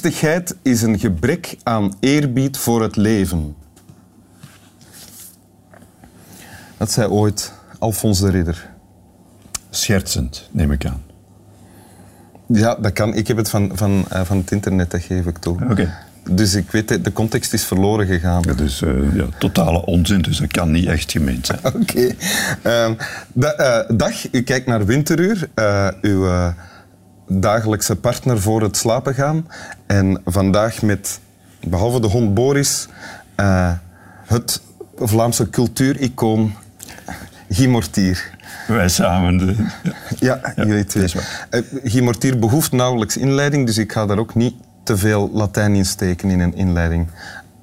Geestigheid is een gebrek aan eerbied voor het leven. Dat zei ooit Alfons de Ridder. Schertsend, neem ik aan. Ja, dat kan. Ik heb het van, van, uh, van het internet, dat geef ik toe. Oké. Dus ik weet, de context is verloren gegaan. Ja, dus uh, ja, totale onzin, dus dat kan niet echt gemeend zijn. Oké. Okay. Uh, da, uh, dag, u kijkt naar Winteruur, uw dagelijkse partner voor het slapen gaan. En vandaag met, behalve de hond Boris, het Vlaamse cultuuricoon Guy Mortier. Wij samen. De... Ja, ja, jullie twee. Uh, Guy Mortier behoeft nauwelijks inleiding, dus ik ga daar ook niet te veel Latijn in steken in een inleiding.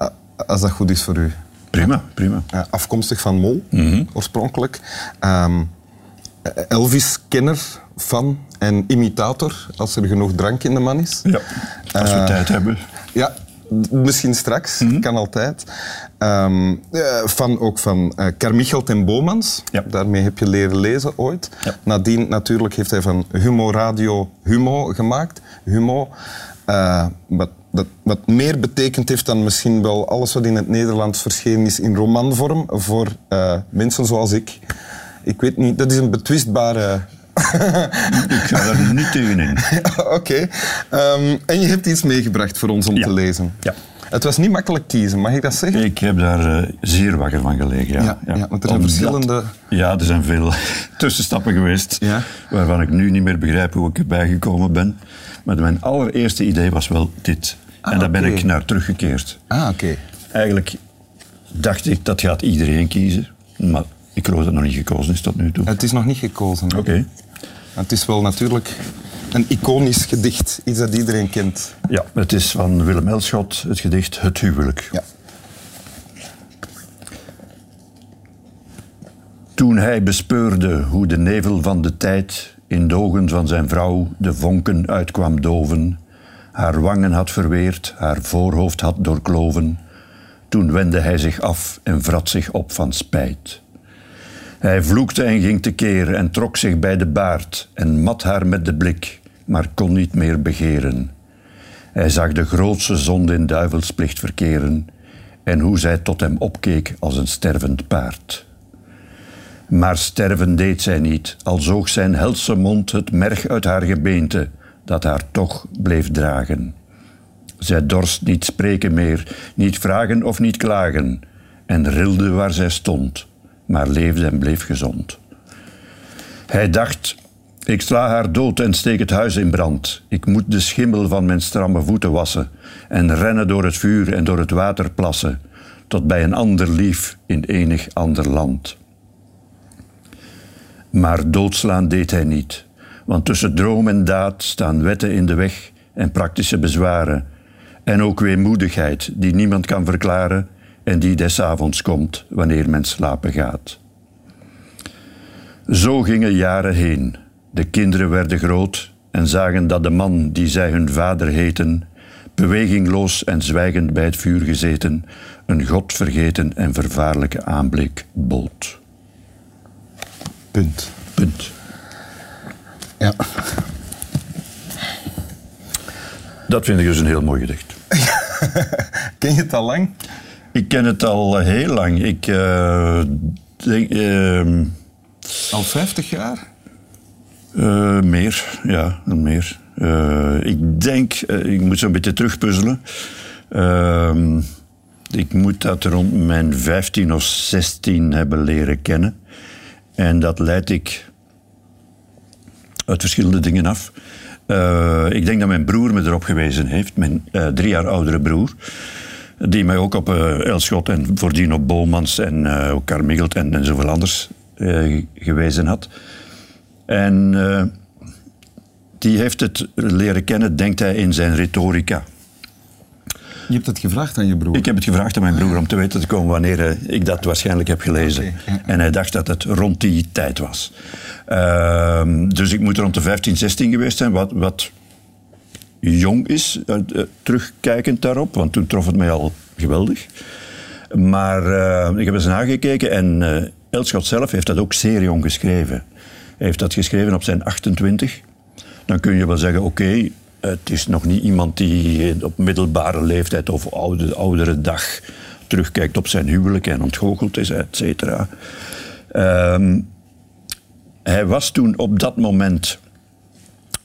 Uh, als dat goed is voor u. Prima, prima. Uh, afkomstig van Mol, mm -hmm. oorspronkelijk. Um, Elvis-kenner, fan en imitator, als er genoeg drank in de man is. Ja, als we tijd hebben. Ja, Misschien straks, mm -hmm. kan altijd. Um, van, ook van uh, Carmichael ten Bomans. Ja. Daarmee heb je leren lezen ooit. Ja. Nadien natuurlijk heeft hij van Humo Radio Humo gemaakt. Humo. Uh, wat, dat, wat meer betekend heeft dan misschien wel alles wat in het Nederlands verschenen is in romanvorm voor mensen zoals ik. Ik weet niet, dat is een betwistbare ik ga daar niet tegenin. Oké. Okay. Um, en je hebt iets meegebracht voor ons om ja. te lezen. Ja. Het was niet makkelijk kiezen, mag ik dat zeggen? Ik heb daar uh, zeer wakker van gelegen, ja. Ja, ja. ja want er zijn Omdat, verschillende... Ja, er zijn veel tussenstappen geweest, ja. waarvan ik nu niet meer begrijp hoe ik erbij gekomen ben. Maar mijn allereerste idee was wel dit. Ah, en daar ben ik naar teruggekeerd. Ah, oké. Eigenlijk dacht ik, dat gaat iedereen kiezen. Maar ik geloof dat het nog niet gekozen is tot nu toe. Het is nog niet gekozen. Oké. Het is wel natuurlijk een iconisch gedicht, iets dat iedereen kent. Ja, het is van Willem Elschot, het gedicht Het Huwelijk. Ja. Toen hij bespeurde hoe de nevel van de tijd in de ogen van zijn vrouw de vonken uitkwam doven, haar wangen had verweerd, haar voorhoofd had doorkloven, toen wendde hij zich af en vrat zich op van spijt. Hij vloekte en ging tekeer en trok zich bij de baard en mat haar met de blik, maar kon niet meer begeren. Hij zag de grootste zonde in duivelsplicht verkeren en hoe zij tot hem opkeek als een stervend paard. Maar sterven deed zij niet, al zoog zijn helse mond het merg uit haar gebeente, dat haar toch bleef dragen. Zij dorst niet spreken meer, niet vragen of niet klagen, en rilde waar zij stond, maar leefde en bleef gezond. Hij dacht, ik sla haar dood en steek het huis in brand. Ik moet de schimmel van mijn stramme voeten wassen en rennen door het vuur en door het water plassen, tot bij een ander lief in enig ander land. Maar doodslaan deed hij niet, want tussen droom en daad staan wetten in de weg en praktische bezwaren, en ook weemoedigheid die niemand kan verklaren en die des avonds komt wanneer men slapen gaat. Zo gingen jaren heen. De kinderen werden groot en zagen dat de man die zij hun vader heten, bewegingloos en zwijgend bij het vuur gezeten, een godvergeten en vervaarlijke aanblik bood. Punt. Punt. Ja. Dat vind ik dus een heel mooi gedicht. Ken je het al lang? Ik ken het al heel lang. Ik uh, denk... Uh, Al 50 jaar? Uh, meer, ja, meer. Ik denk, ik moet zo'n beetje terugpuzzelen. Ehm, ik moet dat rond mijn 15 of 16 hebben leren kennen. En dat leid ik uit verschillende dingen af. ik denk dat mijn broer me erop gewezen heeft, mijn drie jaar oudere broer. Die mij ook op Elschot en voordien op Bomans en ook Carmichelt en, en zoveel anders gewezen had. En uh, die heeft het leren kennen, denkt hij, in zijn retorica. Je hebt het gevraagd aan je broer? Ik heb het gevraagd aan mijn broer om te weten te komen wanneer uh, ik dat waarschijnlijk heb gelezen. Okay. En hij dacht dat het rond die tijd was. Uh, dus ik moet rond de 15, 16 geweest zijn, wat, wat jong is, uh, terugkijkend daarop, want toen trof het mij al geweldig. Maar ik heb eens nagekeken en Elschot zelf heeft dat ook zeer jong geschreven. Hij heeft dat geschreven op zijn 28. Dan kun je wel zeggen, oké, Het is nog niet iemand die op middelbare leeftijd of oude, oudere dag terugkijkt op zijn huwelijk en ontgoocheld is, et cetera. Ehm, hij was toen op dat moment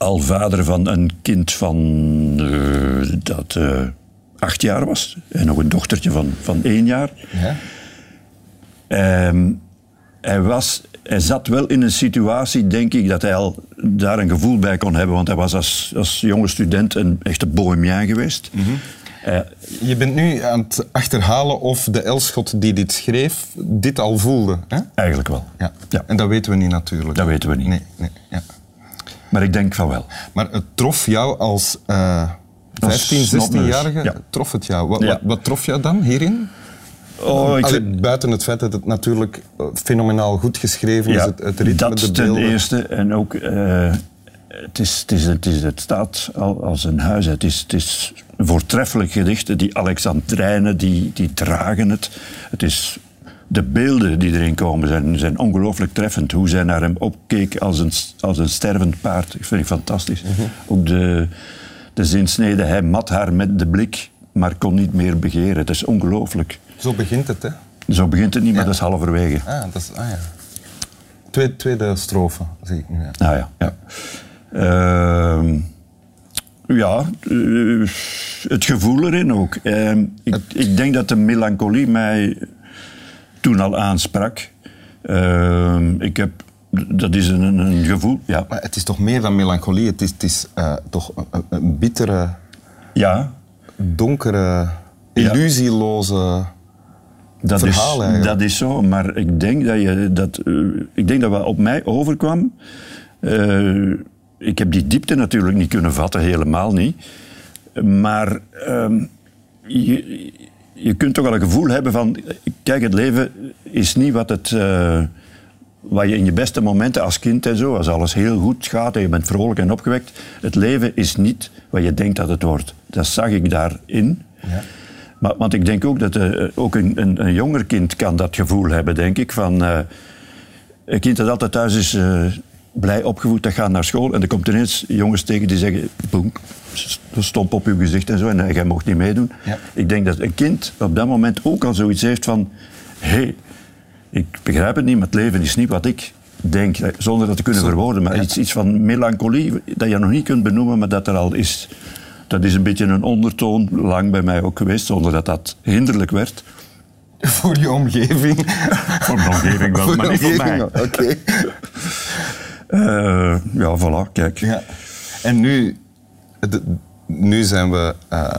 al vader van een kind van uh, dat uh, acht jaar was. En nog een dochtertje van, van één jaar. Ja. Um, hij, was, hij zat wel in een situatie, denk ik, dat hij al daar een gevoel bij kon hebben. Want hij was als, als jonge student een echte bohemien geweest. Mm -hmm. uh, je bent nu aan het achterhalen of de Elschot die dit schreef, dit al voelde. Hè? Eigenlijk wel. Ja. ja. En dat weten we niet natuurlijk. Dat weten we niet. Nee, nee. Ja. Maar ik denk van wel. Maar het trof jou als uh, 15, 16-jarige? Ja. Trof het jou? Wat, ja. wat, wat trof jou dan hierin? Oh, ik Allee, buiten het feit dat het natuurlijk fenomenaal goed geschreven ja, is, het, het ritme, dat de ten eerste. En ook, uh, het, is, het, is, het, is, het staat als een huis. Het is, het is voortreffelijk gedichten. Die Alexandrijnen, die, die dragen het. Het is de beelden die erin komen zijn, zijn ongelooflijk treffend. Hoe zij naar hem opkeek als een, als een stervend paard. Ik vind het fantastisch. Mm -hmm. Ook de, de zinsnede, hij mat haar met de blik, maar kon niet meer begeren. Het is ongelooflijk. Zo begint het, hè? Zo begint het niet, maar ja. dat is halverwege. Ah, dat is, ah ja. Tweede, tweede strofe, zie ik nu. Ja. Ah ja, ja. Uh, ja, uh, het gevoel erin ook. Uh, ik, ik, denk dat de melancholie mij toen al aansprak. Ehm, ik heb dat is een, een, gevoel, ja. Maar het is toch meer dan melancholie? Het is, het is uh, toch een, een, bittere, ja. donkere, illusieloze dat verhaal is, eigenlijk. Dat is zo, maar ik denk dat, je, dat, uh, ik denk dat wat op mij overkwam... Uh, ik heb die diepte natuurlijk niet kunnen vatten, helemaal niet. Maar uh, je, je kunt toch wel een gevoel hebben van... Kijk, het leven is niet wat het wat je in je beste momenten als kind en zo, als alles heel goed gaat en je bent vrolijk en opgewekt, het leven is niet wat je denkt dat het wordt. Dat zag ik daarin. Ja. Maar, want ik denk ook dat uh, ook een, een, een, jonger kind kan dat gevoel hebben, denk ik, van uh, een kind dat altijd thuis is uh, blij opgevoed, dat gaat naar school en er komt ineens jongens tegen die zeggen, boem, stomp op uw gezicht en zo en jij mocht niet meedoen. Ja. Ik denk dat een kind op dat moment ook al zoiets heeft van, hé, hey, ik begrijp het niet, maar het leven is niet wat ik denk, zonder dat te kunnen verwoorden. Maar iets, iets van melancholie dat je nog niet kunt benoemen, maar dat er al is. Dat is een beetje een ondertoon, lang bij mij ook geweest, zonder dat dat hinderlijk werd. Voor je omgeving? voor mijn omgeving wel, voor maar niet voor mij. Oké. Okay. Uh, ja, voilà, kijk. Ja. En nu, de, nu zijn we... Uh,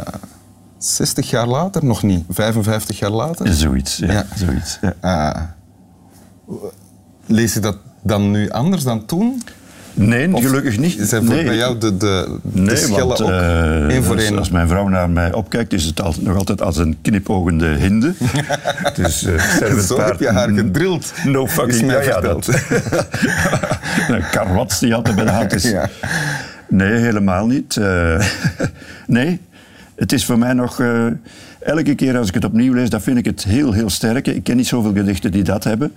60 jaar later, nog niet, 55 jaar later. Zoiets, ja. ja. Zoiets, ja. Uh, lees je dat dan nu anders dan toen? Nee, of gelukkig niet. Zijn nee. bij jou de, de, nee, de schellen want, ook uh, één voor als, één? als mijn vrouw naar mij opkijkt, is het altijd, nog altijd als een knipogende hinde. dus, uh, Zo heb je haar gedrild. No fucking mij ja, dat. een karwats die altijd bij de hand is. Ja. Nee, helemaal niet. Uh, nee, het is voor mij nog... Uh, elke keer als ik het opnieuw lees, dan vind ik het heel, heel sterk. Ik ken niet zoveel gedichten die dat hebben.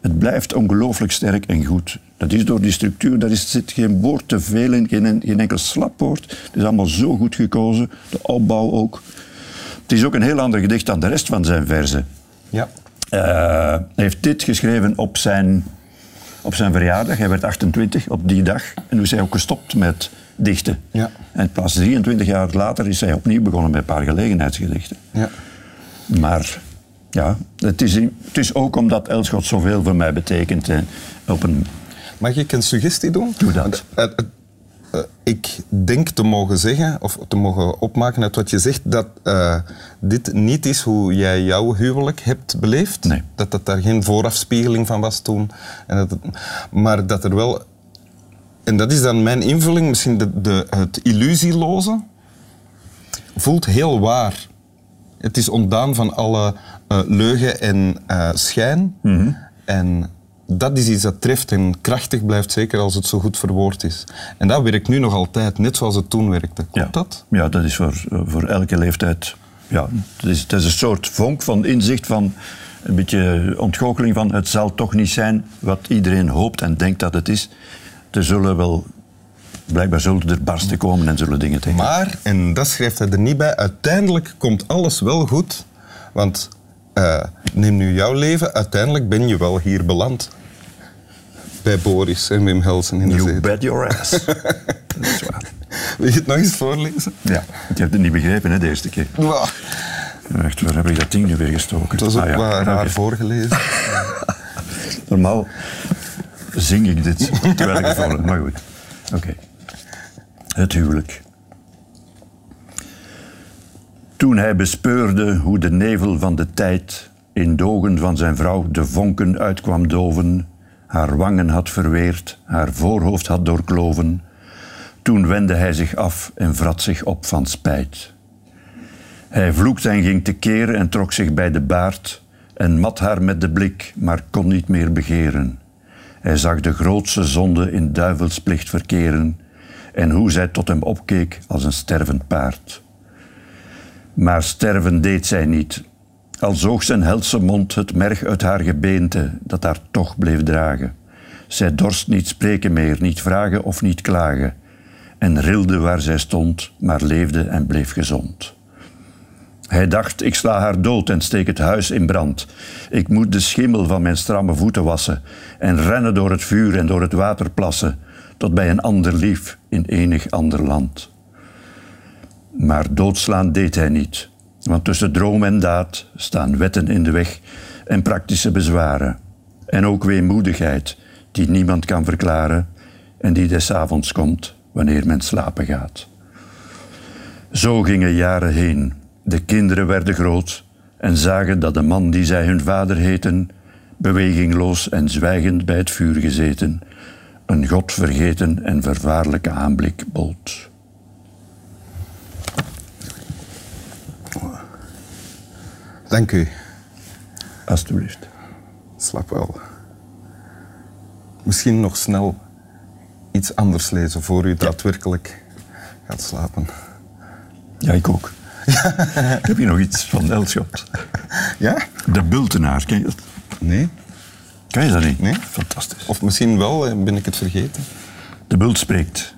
Het blijft ongelooflijk sterk en goed. Dat is door die structuur, daar is, zit geen woord te veel in, geen, geen enkel slapwoord. Het is allemaal zo goed gekozen, de opbouw ook. Het is ook een heel ander gedicht dan de rest van zijn verzen. Ja. Uh, hij heeft dit geschreven op zijn, op zijn verjaardag. Hij werd 28 op die dag. En toen is hij ook gestopt met dichten. Ja. En pas 23 jaar later is hij opnieuw begonnen met een paar gelegenheidsgedichten. Ja. Maar ja, het is, het is ook omdat Elschot zoveel voor mij betekent. Eh, op een... Mag ik een suggestie doen? Doe dat. Ik denk te mogen zeggen, of te mogen opmaken uit wat je zegt, dat dit niet is hoe jij jouw huwelijk hebt beleefd. Nee. Dat dat daar geen voorafspiegeling van was toen. En dat het, maar dat er wel... En dat is dan mijn invulling, misschien de, de, het illusieloze voelt heel waar. Het is ontdaan van alle uh, leugen en uh, schijn. Mm -hmm. En dat is iets dat treft en krachtig blijft, zeker als het zo goed verwoord is. En dat werkt nu nog altijd, net zoals het toen werkte. Klopt ja. dat? Ja, dat is voor, voor elke leeftijd. Ja, het, is, het is een soort vonk van inzicht, van een beetje ontgoocheling van het zal toch niet zijn wat iedereen hoopt en denkt dat het is. Er zullen wel Blijkbaar zullen er barsten komen en zullen dingen tegen. Maar, en dat schrijft hij er niet bij, uiteindelijk komt alles wel goed. Want eh, neem nu jouw leven, uiteindelijk ben je wel hier beland. Bij Boris en Wim Helsen in de You bet your ass. dat is waar. Wil je het nog eens voorlezen? Ja, ik heb het niet begrepen hè, de eerste keer. Wauw, Echt, waar heb ik dat ding nu weer gestoken? het was ook Ah, ja. raar voorgelezen. Normaal zing ik dit terwijl ik het maar goed. Oké. Het huwelijk. Toen hij bespeurde hoe de nevel van de tijd in de ogen van zijn vrouw de vonken uitkwam doven, haar wangen had verweerd, haar voorhoofd had doorkloven, toen wendde hij zich af en vrat zich op van spijt. Hij vloekte en ging tekeer en trok zich bij de baard en mat haar met de blik, maar kon niet meer begeren. Hij zag de grootste zonde in duivelsplicht verkeren en hoe zij tot hem opkeek als een stervend paard. Maar sterven deed zij niet, al zoog zijn helse mond het merg uit haar gebeente dat haar toch bleef dragen. Zij dorst niet spreken meer, niet vragen of niet klagen, en rilde waar zij stond, maar leefde en bleef gezond. Hij dacht, ik sla haar dood en steek het huis in brand. Ik moet de schimmel van mijn stramme voeten wassen en rennen door het vuur en door het water plassen, tot bij een ander lief in enig ander land. Maar doodslaan deed hij niet, want tussen droom en daad staan wetten in de weg en praktische bezwaren. En ook weemoedigheid, die niemand kan verklaren en die des avonds komt wanneer men slapen gaat. Zo gingen jaren heen. De kinderen werden groot en zagen dat de man die zij hun vader heten, bewegingloos en zwijgend bij het vuur gezeten, een God vergeten en vervaarlijke aanblik bood. Dank u. Alsjeblieft. Slaap wel. Misschien nog snel iets anders lezen voor u daadwerkelijk gaat slapen. Ja, ik ook. heb hier nog iets van Elschot. Ja? De Bultenaar, ken je dat? Nee? Ken je dat niet? Nee. Fantastisch. Of misschien wel, eh, ben ik het vergeten. De bult spreekt.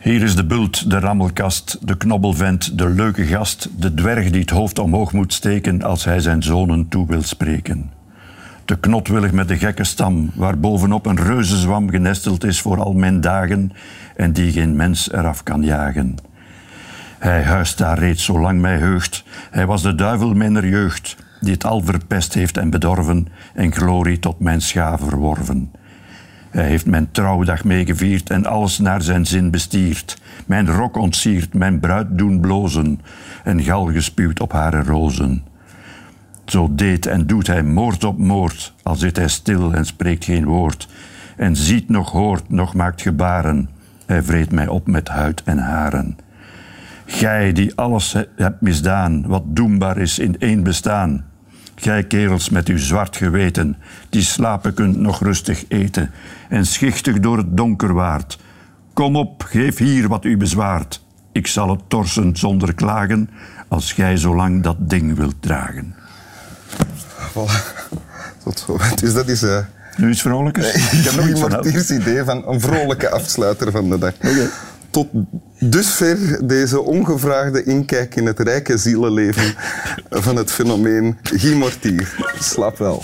Hier is de bult, de rammelkast, de knobbelvent, de leuke gast, de dwerg die het hoofd omhoog moet steken als hij zijn zonen toe wil spreken. De knotwillig met de gekke stam, waar bovenop een reuzenzwam genesteld is voor al mijn dagen en die geen mens eraf kan jagen. Hij huist daar reeds zolang mij heugt. Hij was de duivel mijner jeugd, die het al verpest heeft en bedorven en glorie tot mijn scha verworven. Hij heeft mijn trouwdag meegevierd en alles naar zijn zin bestierd. Mijn rok ontsierd, mijn bruid doen blozen en gal gespuwd op hare rozen. Zo deed en doet hij moord op moord, al zit hij stil en spreekt geen woord. En ziet nog hoort, nog maakt gebaren. Hij vreet mij op met huid en haren. Gij die alles he- hebt misdaan, wat doenbaar is in één bestaan. Gij kerels met uw zwart geweten, die slapen kunt nog rustig eten en schichtig door het donker waart. Kom op, geef hier wat u bezwaart. Ik zal het torsen zonder klagen, als gij zolang dat ding wilt dragen. Voilà. Tot zo. Dus dat is... eh Nu is vrolijker. Ik heb nog helpen. Martiers idee van een vrolijke afsluiter van de dag. Tot dusver deze ongevraagde inkijk in het rijke zielenleven van het fenomeen Guy Mortier. Slaap wel.